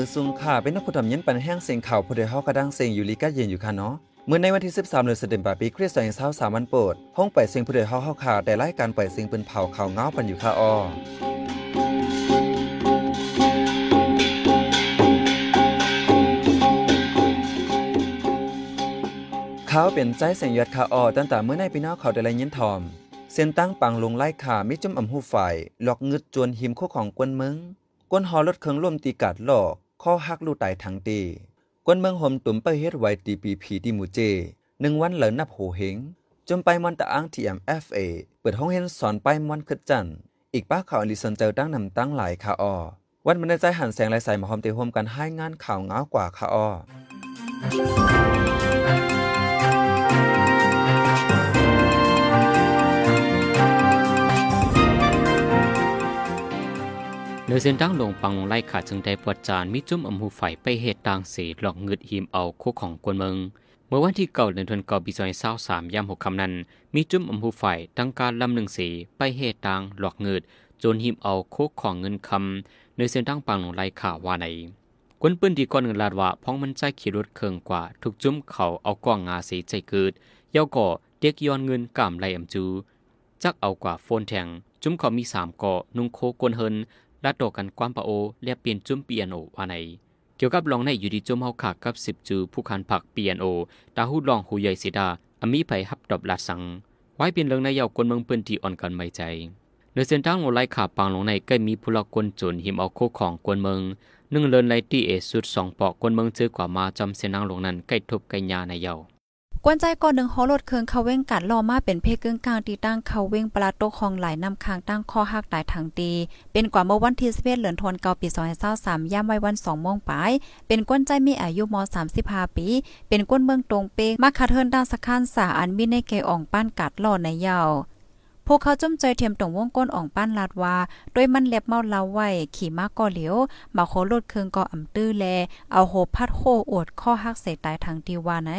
อซุงค่ะ เป็นนักผู้ทำยันปันแห้งเสียงข่าวผู้ใดเฮากระดังเสียงอยู่ลีกัดเย็นอยู่ค่ะเนาะเมื่อในวันที่ 13เดือนสิงหาคมปีคริสต์ศักราช23วันโปรดห้องไปเสียงผู้ใดเฮาเฮาค่ะได้รายการไปเสียงเปืนเผาข่าวเงาปันอยู่ค่ะออเขาเป็นใจเสียงยอดคาออตั้งแต่เมื่อในปีนอเขาได้ไรยินทอม เส้นตั้งปังลงไล่ขามิจุ่มอำหูฝ่ายหลอกงึดจวนหิมโคของกวนเมืองกวนหอรถเครื่องร่วมตีกัดหลอก ข้อหักลู่ตายทางตีกวนเมืองห่มตุ่มไปเฮ็ดไว้ตีปีผีที่มูเจหนึ่งวันเหลินนับโหเหงจมไปมอนตะอ้างทีเอ็มเอฟเอเปิดห้องเห็นสอนไปมอนคึดจันอีกป้าข่าวอลิสันเจอตั้งนำตั้งหลายคาออวันมันใจหันแสงลายใสมาหอมเตะห่มกันให้งานข่าวง้าวกว่าคาออ อเส้นดังลงปังลงไล่ขาดจึงได้ปวดจานมีจุ่มอำหูไฟไปเหตุต่างเสีหลอกเงืดหิมเอาโคของกวนเมือง เมื่อวันที่เก่าเดือนธันวาคมปีสองพันเศร้าสามยามหกคำนั้น มีจุ่มอำหูไฟตั้งการลำหนึ่งสีไปเหตุต่างหลอกเงืดจนหิมเอาโคของเงินคำเนื้อเส้นดังปังลงไล่ขาว่าไหนกวนปืนดีก่อนเงินลาดว่าพ้องมันใจขี่รถเคืองกว่าถูกจุ่มเขาเอากว่างงาสีใจเกิดเย้าก่อเด็กย้อนเงินกามไล่อำจูจักเอากว่าโฟนแทงจุ้มเขามีสามเกาะนุ่งโคกวนเฮิน ละต่อกันความปะโอเรียบเปลี่ยนจุ้มเปียโนว่าไหนเกี่ยวกับลองในอยู่ดีจุ้มเฮาขากับสิบจูผู้คันผักเปียโนตาหูลองหูใหญ่สิดาอมีไผฮับดอบลาสังไว้เป็นเรื่องในเยาวกวนเมืองเปื้นที่อ่อนกันไม่ใจเนื้อเส้นทางโมไลขาปางลงในใกล้มีผู้ลอกกวนจนหิมเอาโคของกวนเมืองนึ่งเลินไลตี้เอสุดสองปอกกวนเมืองเจอกว่ามาจำเส้นทางลงนั้นใกล้ทบใกล้ยาในเยาว กวนใจก่อนหนึ่งฮอรถเครื่องเขาเว้งกัดล่อมาเป็นเพกึ่งกลางตีตั้งเขาเว้งปลาโตกของหลายนำคางตั้งข้อหักตายทางตี เป็นกว่าเมื่อวันที่11เหลือนทนเกาปี2023ย่ามไว้วัน2โมงปลาย เป็นกวนใจมีอายุม35ปี เป็นกวนเมืองตรงเปงมาคาเทินด้านสะคานสาอันมีในเกอ่องป้านกัดล่อในยาว พวกเขาจมใจเทียมตรงวงก้นอ่องป้านลาดว่าด้วยมันเล็บเมาเล้าไว้ ขี่มาก่อเหลียวมาโคลดเคืองก่ออ่ำตื้อแล เอาโหพัดโคอวดข้อหักเสตายทางตีว่าไหน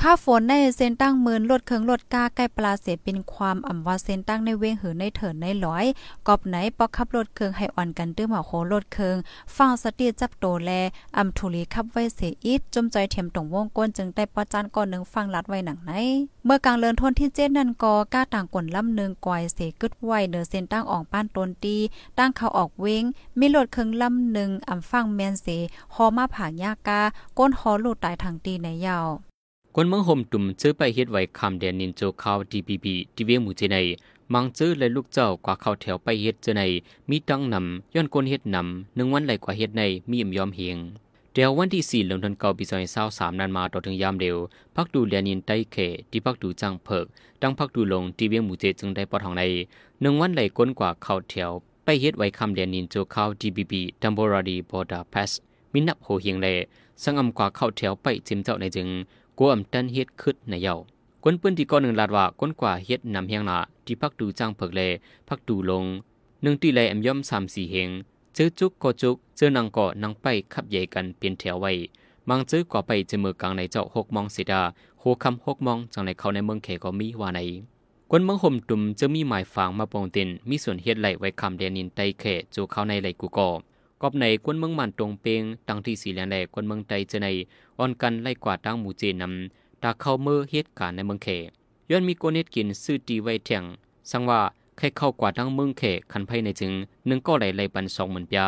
ค่าฝนในเส้นตั้งหมื่นลดเคืองลดกาใกล้ปลาเสเป็นความอ่ำว่าเส้นตั้งในเวงหือในเถินในร้อยกอบไหนปอกขับรถเคืองให้อ่อนกันตื้อมาโคลดเคืองฟังสติจับโตแลอ่ำทุลีขับไว้เสอีดจมใจเทียมตรงวงก้นจึงได้ปอจานก่อนหนึ่งฟังลัดไว้หนังไหนเมื่อกลางเลือนทนที่เจ็ดนั่นก็กล้าต่างกลลำหนึ่งกอยเสกึดไว้เนอเส้นตั้งอ่อกป้านตนตีตั้งเขาออกเว้งมีรถเครื่องลำหนึ่งอ่ำฟังแมนเสฮอมาผ่ายากาก้นฮอลูดตายทางตีในยาวกวนเมืองห่มตุ่มซื้อไปเฮ็ดไว้คำแดนนินโจข้าวดีบีบีที่เวียงหมู่เจในมังซื้อและลูกเจ้ากว่าเข้าแถวไปเฮ็ดเจในมีตั้งนำย้อนกวนเฮ็ดนำหนึ่งวันไหลกว่าเฮ็ดในมีอิ่มยอมเฮียง เดียววันที่สี่เดือนธันวาคมปีสองพันเศร้าสามนั้นมาต่อถึงยามเร็วพักดูเรียนินใต้เขที่พักดูจังเพิกดังพักดูลงที่เวียงหมู่เจจึงได้ปอทองในหนึ่งวันไหลก้นกว่าเข้าแถว ไปเฮ็ดไว้คำเรียนินโจเข้า DBB Temporary Border Pass มีนับโหเฮียงแลสังอำกว่าเข้าแถวไปจิมเจ้าในจึงกวมตันเฮ็ดขึ้นในเยาก้นปืนที่ก้อนหนึ่งลาดว่าก้นกว่าเฮ็ดนำเฮียงหนาที่พักดูจังเพิกแลพักดูลงหนึ่งตีแลแอมย่อมสามสี่เฮง เจอจุกก็จุกเจอนังก็นังไปขับใหญ่กันเปลี่ยนแถวไว้มังจื้อก็ไปเจอมือกลางในเจ้าหกมองสิดาโหคำหกมองจังในเขาในเมืองเขก็มีว่าในกวนเมืองห่มตุ่มจะมีหมายฝางมาปองตินมีส่วนเฮ็ดไหลไว้คำเดนินไตเขจูเขาในไหลกูกอกอบในกวนเมืองมันตรงเปงตังที่สีแลนแลกวนเมืองไตเจในอ่อนกันไล่กว่าตั้งหมู่เจนำตาเข้าเมื่อเหตุการณ์ในเมืองเขย้อนมีโกเน็ดกินซื้อตีไว้เถียงสังว่า ใครเข้ากว่าทั้งเมืองเขคันไพ่ในจึงหนึ่งก็ไหลไหลปันสองหมื่นปยา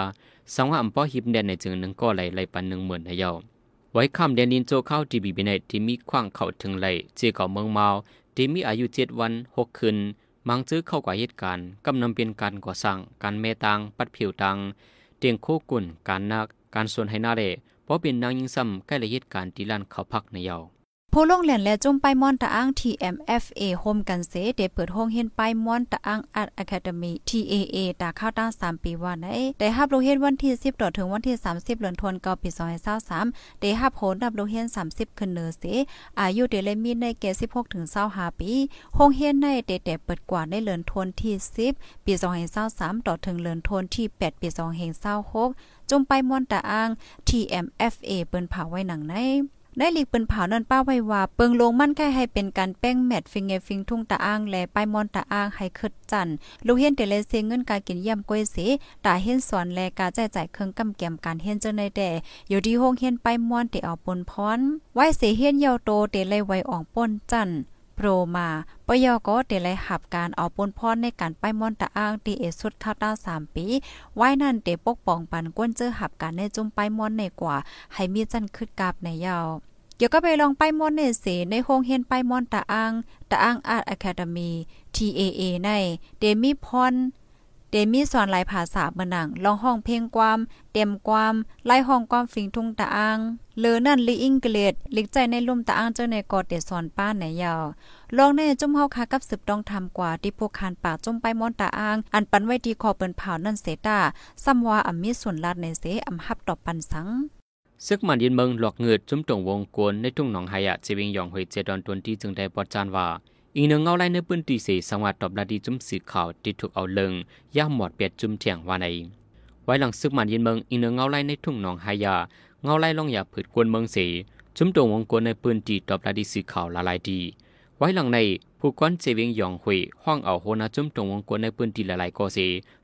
สังว่าอัมป้อหิบแดนในจึงหนึ่งก็ไหลไหลปันหนึ่งหมื่นให้เยาไว้คำเดนินโจเข้าดีบีบีในที่มีขว้างเข้าถึงไหลเจเก่าเมืองเมาที่มีอายุเจ็ดวันหกคืนมังซื้อเข้ากว่าเหตุการณ์กำนำเป็นการก่อสร้างการเมตังปัดผิวตังเตียงโคกุ่นการนักการส่วนให้นาเรเพราะเป็นนางยิงซ้ำใกล้ละเหตุการณ์ที่ลั่นเขาพักในเยา ผู้ลงแหลนและจุ่มไปมอนตะอ้าง TMFA โฮมกันเสเดเปิดห้องเฮ็นไปมอนตะอ้างอาร์ตอะคาเดมี TAA ตาข้าวตั้ง3ปีว่าไหนได้ฮับโลเฮ็นวันที่ 10ต่อถึงวันที่ 30เดือนธันวาคมปี2023ได้ฮับโหดับโลเฮ็น30ขึ้นเนอเสอายุเดเลมีในแก่16ถึง25ปีห้องเฮ็นในเดแต่เปิดกว่าในเดือนธันวาคมที่ 10 ปี2023ต่อถึงเดือนธันวาคมที่ 8 ปี2026จุ่มไปมอนตะอ้าง TMFA เปิ้นผาไว้หนังใน ได้หลีกเปิ้นเผานั่นป้าไว้ว่า เปิงลงมั่นแค่ให้เป็นการแป้งแมทฟิงเงฟิงทุ่งตาอ้างแลป้ายมอนตาอ้างให้คึดจันลูกเฮียนเตเลเซเงินการกินเยี่ยมก้อยเสตาเฮียนสอนแลกาแจจ่ายเครื่องกำแกมการเฮียนเจ้าในแต่อยู่ที่ห้องเฮียนป้ายมอนเตออปนพรไว้เสเฮียนเยาวโตเตเลยไว้อ่องป้นจัน โรมาปยอก็เดลัยหับการเอาปนพรในการป้ายมอนตาอ้างตีเอสุดเท่าต้าสามปีไว้นั่นเดปกป้องปันก้นเจอหับการในจุ่มป้ายมอนในกว่า ให้มีจันคึดกาบในยาวเกี่ยวก็ไปลองป้ายมอนในเสในโฮงเฮียนป้ายมอนตาอ้างตาอ้างอาร์ตอะคาเดมี TAA ในเดมีพร เดมีสอนหลายภาษาเมือหนังลองห้องเพลงความ เต็มความไล่ห้องความฟิงทุ่งตาอ้างเลอนั่นลิอิงเกลดลิกใจในลุ่มตาอ้างเจ้าในกอดเดสอนป้านไหนยาวลองในจุ่มเฮาคากับสืบต้องทำกว่าที่พวกคานป่าจุ่มไปมอนตาอ้าง อันปันไว้ดีคอเปิ้นเผานั่นเสตาซ้ำว่าอำมีส่วนลาดในเสอำฮับตอบปันสังซึกมันยินเมืองหลอกเงิดจุ้มตรงวงกวนในทุ่งหนองไฮอะเจวิงยองหวยเจดอนตวนที่จึงได้ปอดจานว่า อีนึงเงาไล่ในปืนตีเสสังวัดตอบนาดีจุ้มสื่อข่าวที่ถูกเอาเลิงย่าหมอดเปียดจุ้มเถียงว่าใน ไว้หลังซึกมันยินเมืองอีนึงเงาไล่ในทุ่งหนองไฮยา เงาไล่ลองอย่าผืดกวนเมืองเสจุ้มตรงวงกวนในปืนตีตอบนาดีสื่อข่าวละลายดี ไว้หลังในผู้กวนเจวิงยองหวยห้องเอาโหนาจุ้มตรงวงกวนในปืนตีละลายก็เส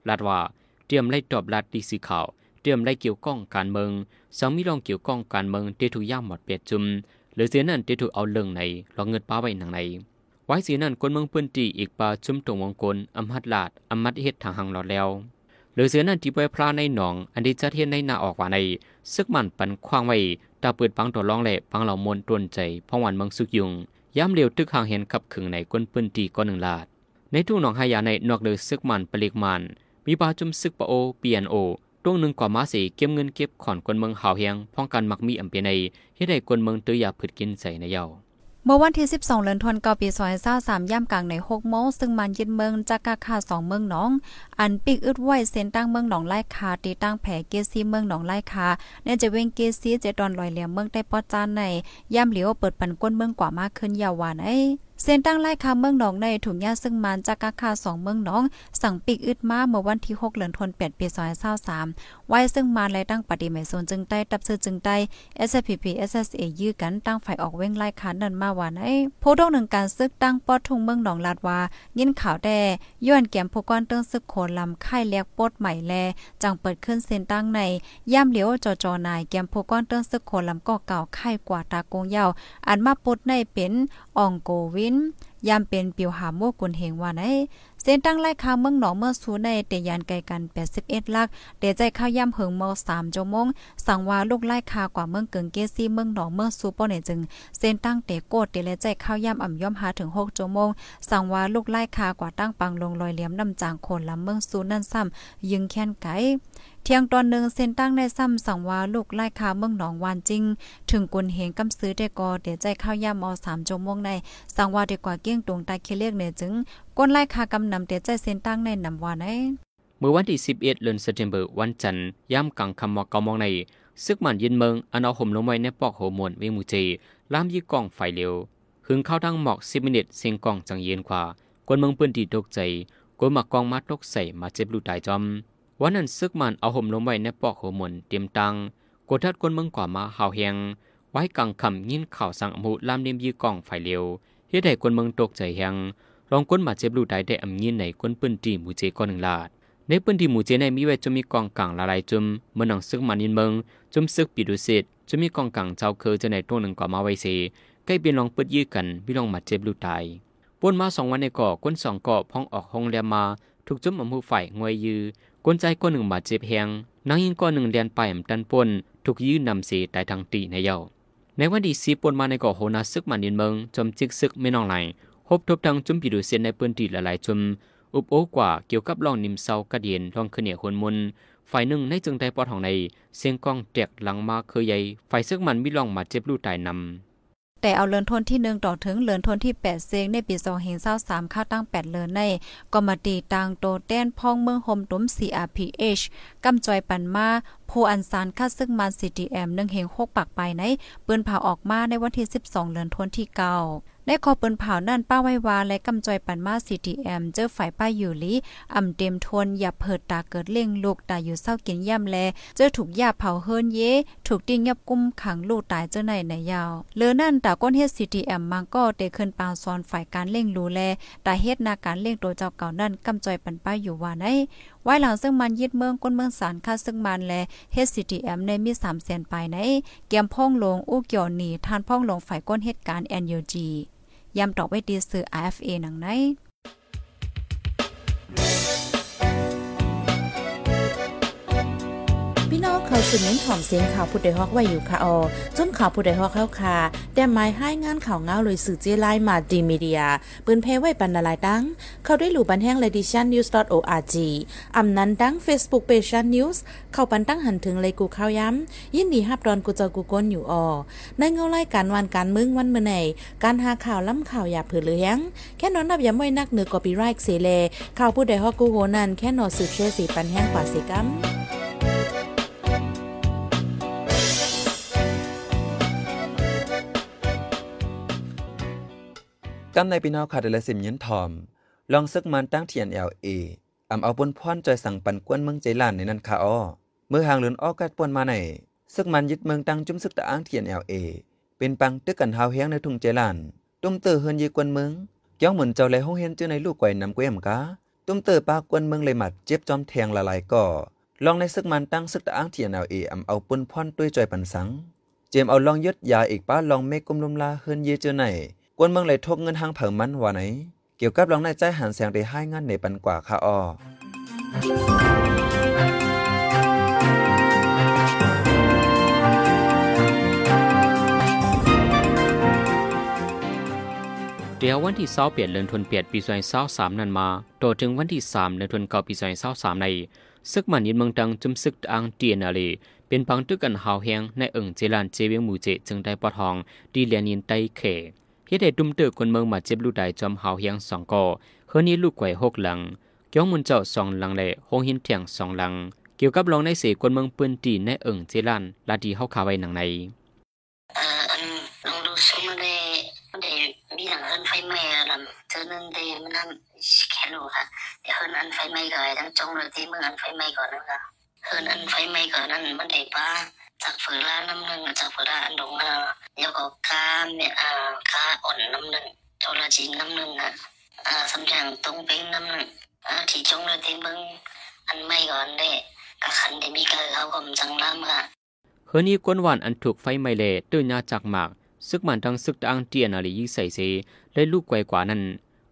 ลาดว่าเตรียมไล่ตอบลาดีสื่อข่าวเตรียมไล่เกี่ยวก้องการเมืองสังมีรองเกี่ยวก้องการเมืองเตถูกย่าหมดเปียดจุมหรือเสียนั่นเตถูกเอาเรื่องในลองเงินป้าไว้หนังใน ไว้เสีนั่นคนเมืองปืนตีอีกปลาจุมตรงวงกลอำหัดลาดอำมัดเฮ็ดทางหังหลอดแล้ว หรือเสียนั่นที่ไปพลาในหนอง อันที่จะเทียนในนาออกว่าในซึกมันปันควางไว้ตาเปิดปังตัวรองแหละปังเหล่ามนตวนใจพ่อวันเมืองสุกยุงย้ำเร็วตึกหางเห็นขับขึงในก้นปืนตีก้อนหนึ่งลาด ในทุ่งหนองหายาในนอกเดือซึกมันปลิกมัน มีปลาจุมซึกปะโอเปียนโอตรงหนึ่งกว่ามาสีเก็บเงินเก็บขอนกวนเมืองหาวเฮียงพ้องกันมักมีอำเปียในเฮ็ดให้กวนเมืองตื้อยาผึดกินใส่ในเย้า เมื่อวันที่ 12เดือนธันวาคมปี2023ย่ำกลางใน6โมงซึ่งมันยึดเมืองจากกาคา2เมืองหนอง อันปิกอึดไว้เส้นตั้งเมืองหนองไล่คาตีตั้งแผเกซีเมืองหนองไล่คาเนี่ยจะเว้งเกซีเจดอนลอยเหลี่ยมเมืองได้ปอจานในย่ำเหลียวเปิดปันก้นเมืองกว่ามากขึ้นยาววานไอ เส้นตั้งไล่คาเมืองหนองในถุงยาซึ่งมันจากกาคา2เมืองหนอง สั่งปิกอึดมาเมื่อวันที่ 6เดือนธันวาคมปี2023ไว้ซึ่งมันและตั้งปฏิเมโซนจึงใต้ตับซื้อจึงใต้ SPP SSA ยื้อกันตั้งฝ่ายออกเว้งไล่คานันมาว่าไอ้โพดงหนึ่งการซึกตั้งปอดทุ่งเมืองหนองลาดว่ายินข่าวแด่ย้อนแก้มผู้ก้อนเติ้งซึกโคนลำค่ายเลียกปดใหม่แลจังเปิดขึ้นเส้นตั้งในย่ำเหลียวจอจอนายแก้มผู้ก้อนเติ้งซึกโคนลำก็เก่าค่ายกว่าตากงเยาอันมาปดในเป็น อ่องโกวินยามเป็นปิวหาโมกุลเฮงว่าไหน เส้นตั้งไล่ค้าเมืองหนองเมื่อสูในเตยานไกลกัน 81 ลักเดใจข้าวย่ำเหิงเมา3ชั่วโมงสั่งว่าลูกไล่คากว่าเมืองเกิงเกซี่เมืองหนองเมื่อสูป้อเนี่ยจึงเส้นตั้งเตโกดเตเลใจข้าวย่ำอ่ำย่อมหาถึง6ชั่วโมงสั่งว่าลูกไล่คากว่าตั้งปังลงลอยเหลี่ยมนำจางโคนลำเมืองสูนั่นซ้ำยึงแค้นไกเที่ยงตอนหนึ่งเส้นตั้งในซ้ำสั่งว่าลูกไล่คาเมืองหนองวานจริง ถึงกุนเหงกำซื้อได้กอเดี๋ยวใจข้าวย่ามอสามจมงในสั่งว่าดีกว่าเกี้ยงตรงตาเคเลียกเนี่ยจึง ก้นไล่คากำนำเดี๋ยใจเส้นตั้งในนำวานในเมื่อวันที่ 11เดือนเซปเทมวันจันทร์ย่ำกลางคำมอกามองในซึกมันยินเมืองอันเอาห่มลงไว้ในปอกโหมวนเวมูเจล้ามยี่กองไฟเร็วหึงเข้าทั้งหมอก10มินิตเสียงกองจังเย็นกว่ากวนเมืองปืนดีตกใจกวนหมักกองมาตกใส่มาเจ็บลูตายจอมวันนั้นซึกมันเอาห่มลงไว้ในปอกโหมวนเตรียมตังกดทัดกวนเมืองกว่ามาหาวเฮียงไว้กลางคำยินข่าวสั่งอมูลามเนียมยี่กองไฟเร็วเฮ็ดให้กวนเมืองตกใจเฮง ลองก้นมาเจ็บลูตายได้อำยินในกวนปืนตีหมูเจก้อนหนึ่งลาดในพื้นที่หมู่เจในมีไว้จะมีกองกลางหลายจุมเมื่อหนังซึกมันยินเมืองจุมซึกปิดุสิตจะมีกองกลางเจ้าเคอจะในตัวหนึ่งกว่ามาไว้เสใกล้เปลี่ยนลองปิดยื้อกันวิลองมาเจ็บลูตายปนมาสองวันในก่อก้นสองก่อพ้องออกห้องเรียมา ถูกจุ่มอมือฝ่ายงวยยือก้นใจก้อนหนึ่งบาดเจ็บแหงนางยิงก้อนหนึ่งเดียนไปมตันปนถูกยื้อนำเสียตายทางตีในเยาในวันที่สีปนมาในก่อโหนาซึกมันยินเมืองจมจิกซึกไม่นองไหล พบทบทางจุมปิดุเสียนในพื้นที่หลายๆจุม อุบโอกว่าเกี่ยวกับล่องนิมเซากระเดียนล่องขึ้นเหนียคนมนฝ่ายหนึ่งในจึงได้ปอดของใน เสียงกล้องแตกหลังมาเคยใหญ่ฝ่ายซึกมันมีล่องมาเจ็บลูกตายนำแต่เอาเลินทนที่1ต่อถึงเลินทนที่ 8 เซงในปี2023ค่าตั้ง 8 เลินในก็มาตีตางโตแต้นพ้องเมืองโฮมตุ้ม CRPH กำจอยปันมาผู้อันสารค่าซึ่งมัน CTM 1เฮง6ปากไปในปืนเผาออกมาในวันที่ 12 เลินทนที่9 ได้ขอเปิ้นเผานั่นป้าไว้วาและกำจอยปันมา CTM เจอฝ่ายป้าอยู่ลีอ่ำเต็มทนอย่าเพิดตาเกิดเล่งลูกตาอยู่เศร้ากินย่ำแล เจอถูกยาเผาเฮิรนเย ถูกติ้งยับกุ้มขังลูกตายเจ้าในในยาวเลือนั่นตาก้นเฮ็ด CTM มังก็เตขึ้นปางซอนฝ่ายการเล่งรูแลตาเฮ็ดนาการเล่งตัวเจ้าเก่านั่นกำจอยปันป้าอยู่ว่าไหนไว้หลังซึ่งมันยึดเมืองก้นเมืองสารค่าซึ่งมันแล HCTM ในมี3แสนไปในเกียมพ่องลงอู้เกี่ยวหนีทานพ่องลงฝ่ายก้นเหตุการณ์ NUG ยำตอกไว้ดีซื้อ RFA หนังไหน พี่น้องเขาสืบเน้นถ่อมเสียงข่าวผู้ใดฮอกไว้อยู่ค่ะออจนข่าวผู้ใดฮอกเข้าค่ะแต่หมายให้งานข่าวเงาเลยสื่อเจไลมาดีมีเดียปืนเพไว้บรรณาลายดัง เข้าได้หลู่บันแห้ง ledition news org อำนั้นดัง Facebook page news เข้าปันตั้งหันถึงเลยกูข้าวย้ำยินดีฮับดอนกูเจอกูก้นอยู่ออในเงาไล่การวันการมึงวันเมื่อไหนการหาข่าวล้ำข่าวอย่าเผือเลี้ยงแค่นอนนับย้ำไว้นักเหนือกอปีไรค์เสเลข่าวผู้ใดฮอกกูโหนันแค่นอสืบเชื่อสีปันแห้งกว่าสีกัม กำในพี่น้องขาดละสิมยินทอม ลองซึกมันตั้งเทียน LA อำเอาบนพรจอยสั่งปันกวนเมืองใจลานในนั้นค่ะอ้อเมื่อห่างเลือนออกกัดปวนมาในซึกมันยึดเมืองตั้งจุ้มซึกตะอ้างเทียน LA เอเป็นปังตึกกันหาวเฮียงในทุ่งใจลานตุ้มเตอเฮือนยีกวนเมืองย้องเหมือนเจ้าเลยห้องเฮียนเจอในลูกไก่นำกวยมกาตุ้มเตอปากวนเมืองเลยหมัดเจ็บจอมแทงละลายก่อลองในซึกมันตั้งซึกตะอ้างเทียน LA อำเอาปนพรด้วยจอยปันสัง เจมเอาลองยึดยาอีกป้าลองเมกกุมลมลาเฮือนเยเจอไหน กวนเมืองเลยทบเงินทางเผิมมันว่าไหน เกี่ยวกับรองในใจหันแสงได้ให้งานในปันกว่าค่ะอ้อเดี๋ยววันที่20เปลี่ยนเดือนธันวาคมปี2023นั้นมาโตถึงวันที่3เดือนธันวาคมปี2023ในซึกมันยินเมืองดังจุมซึกอังเตียนอะไรเป็นปังตึกกันหาวแหงในเอิงเจลานเจเวียงหมู่เจจึงได้ปอทอง ดีเลียนินไตเข เฮ็ดให้ดุมเตอคนเมืองมาเจ็บลูกได้จอมหาวแหงสองก่อเฮือนี้ลูกไก่หกหลังเกี่ยวมุนเจ้าสองหลังและหงหินเถียงสองหลัง เกี่ยวกับรองในเสกคนเมืองปืนตีในเอิงเจลานลาดีเฮาคาไว้หนังในเออลองดูซิมันได้มันได้มีหลังเฮิรนไฟไหม้ลำเจอนั่นได้มันนั่นแค่รู้ค่ะเดี๋ยวเฮิรนอันไฟไหม้ก่อนทั้งจงเลยที่เมื่ออันไฟไหม้ก่อนนั่นค่ะเฮิรนอันไฟไหม้ก่อนนั่นมันได้ป้า จากฝืนล่าน้ำหนึ่งจากฝืนล่าอันดงอะแล้วก็ก้าเนี่ยอ่าก้าอ่อนน้ำหนึ่งโทรจีนน้ำหนึ่งอะอ่าสำจังตรงเป็นน้ำหนึ่งอ่าที่จงเลยที่มื่ออันไม่ก่อนได้กะขันได้มีการเขาก็มจังล้ำค่ะเฮือนี้กวนหวานอันถูกไฟไหม้เละตื้นยาจากหมากซึกมันทั้งซึกอังเตียนอะไรยิ่งใส่เสได้ลูกไกวกว่านั้น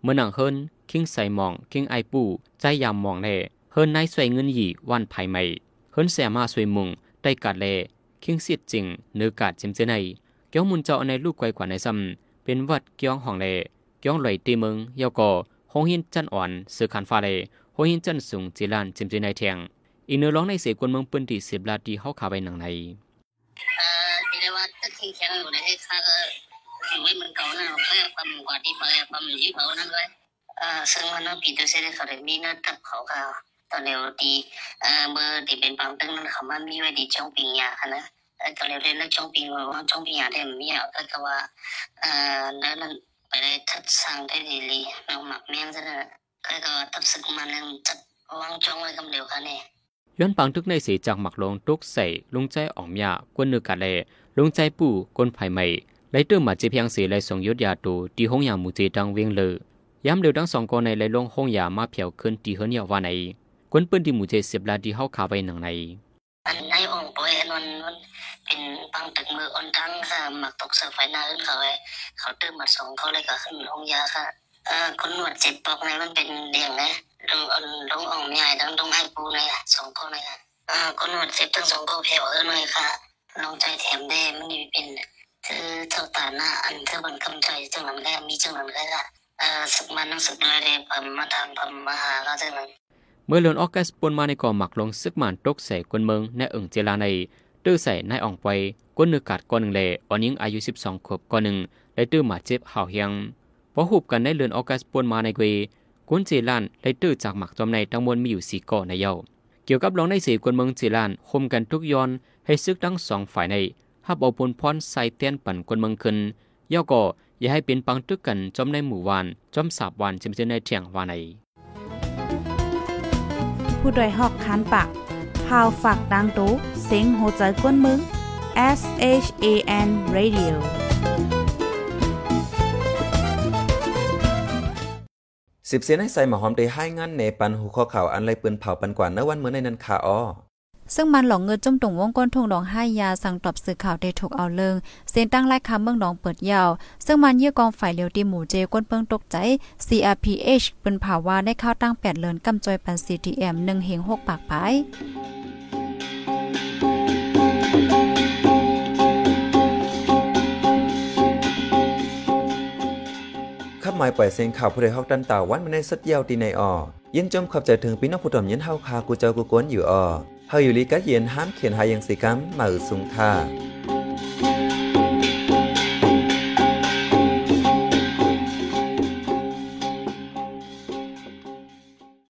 เมื่อนังเฮินคิงใส่หมองคิงไอปูใจยามมองแล่เฮินนายสวยเงินหยีวันภายใหม่เฮินแสมาสวยมุง ได้กัดแลคิงเสียดจริงเนื้อกาดเจิมเจไนเกี่ยวมุนเจ้าในลูกไกวกว่าในซ้ำเป็นวัดเกี่ยวห้องแลเกี่ยวไหลตีเมืองเยาก่อหงหินจันอ่อนสือขันฟ้าเลหงหินจันสูงจีลานเจิมเจไนแทงอีเนื้อร้องในเสกวนเมืองปืนตีสิบลาดีเฮาขาไปหนังในเออที่เรียกว่าตึกที่แข็งอยู่ในไอ้ข้าก็สิ่งไว้มันเก่านะเพื่อความกว่าที่เพื่อความยิ่งเผานั่นเลยเออซึ่งมันต้องปีตัวเสด็จเขาเลยมีหน้าตับเขาก็ ตอเร็วดีเอ่อเมื่อที่เป็นปังตึ้งนั้นเขามันมีไว้ดีจ้องปิงยาค่ะนะเออตอนเร็วเล่นนักจ้องปิงว่าจ้องปิงยาได้มีอะก็คือว่าเอ่อนั่นไปได้ทัดสั่งได้ดีลีน้องหมักแมงซะนะก็ก็ตับสึกมันยังจัดวางจ้องไว้กำเดียวกันเนี่ยย้อนปังทึกในสีจากหมักลงตุกใส่ลุงใจอ่อมยากวนเนือกาเลลุงใจปู่กวนไผ่ใหม่ไลเติมมาเจเพียงสีไลส่งยศยาตูตีห้องยาหมูเจดังเวียงเลยย้ำเร็วทั้งสองคนในไล่ลงห้องยามาเพียวขึ้นตีเฮินยาว่าไหน กวนปืนที่หมูเจเสียบลาดีเฮาขาไว้หนังในอันในองค์ป่วยอันนั้นมันเป็นบางตึกมืออ่อนตั้งค่ะหมักตกเสือไฟหน้าขึ้นเขาไว้เขาตื้มมาส่งเขาเลยก็ขึ้นห้องยาค่ะเอ่อคนหนวดเจ็บปอกในมันเป็นเดี่ยงนะลงอ่อนลงอ่องใหญ่ทั้งลงไอ้ปูเลยค่ะสองคนเลยค่ะเอ่อคนหนวดเจ็บทั้งสองคนแผลเออหน่อยค่ะลองใจแถมได้มันนี่เป็นคือเจ้าตาหน้าอันเธอบันกำใจจังหลังแรกมีจังหลังแรกค่ะเอ่อสึกมันนั่งสึกเลยเลยผมมาทำผมมาหาก็จังหลัง เมื่อเลือนออกัสปนมาในก่อหมักลงซึกหมันตกใส่กวนเมืองในเอิงเจลาในตื้อใส่นายอ่องไปกวนเนือกาดก่อนหนึ่งแลอ่อนยิงอายุ 12ขวบก่อนหนึ่งได้ตื้อหมาเจ็บห่าวเฮียงพอหูบกันในเลือนออกัสปนมาในเกวกวนเจลานได้ตื้อจากหมักจอมในทั้งมวลมีอยู่สี่ก่อในเย้าเกี่ยวกับรองในสี่กวนเมืองเจลานคมกันทุกย้อนให้ซึกทั้งสองฝ่ายในฮับเอาปนพรใส่เตียนปั่นกวนเมืองขึ้นเย้าก่ออย่าให้เป็นปังตึกกันจอมในหมู่วานจอมสาบวานจะมีในเถียงวานใน ผู้โดยหอกคันปากพาวฝากดังตู้เซ็งโหใจกวนมึง S H A N Radio สิบเสียนให้ใส่หมอหอมได้ให้งานในปันหูข้อข่าวอันไรปืนเผาปันกว่าเนื้อวันเมื่อในนันค่ะอ้อ ซึ่งมันหลงเงินจมตุงวงก้นทงดองให้ยาสั่งตอบสื่อข่าวได้ถูกเอาเลิงเส้นตั้งไล่คำเมืองหนองเปิดยาว ซึ่งมันเยี่ยกองฝ่ายเลียวตีหมู่เจก้นเปิงตกใจ CRPH เป็นภาวะได้เข้าตั้ง8เลินกำจอยปัน CTM 1เฮง6ปากปายขับหมายปล่อยเสียงข่าวผู้ใดฮอกดันตาวันมาในสัดเยาวตีในออยินจมขอบใจถึงพี่น้องผู้ถ่อมยินเฮาคากูเจ้ากูกวนอยู่ออ เฮาอยู่ลีกัดเย็นห้ามเขียนหายังสีกัมมาอือสุงท่า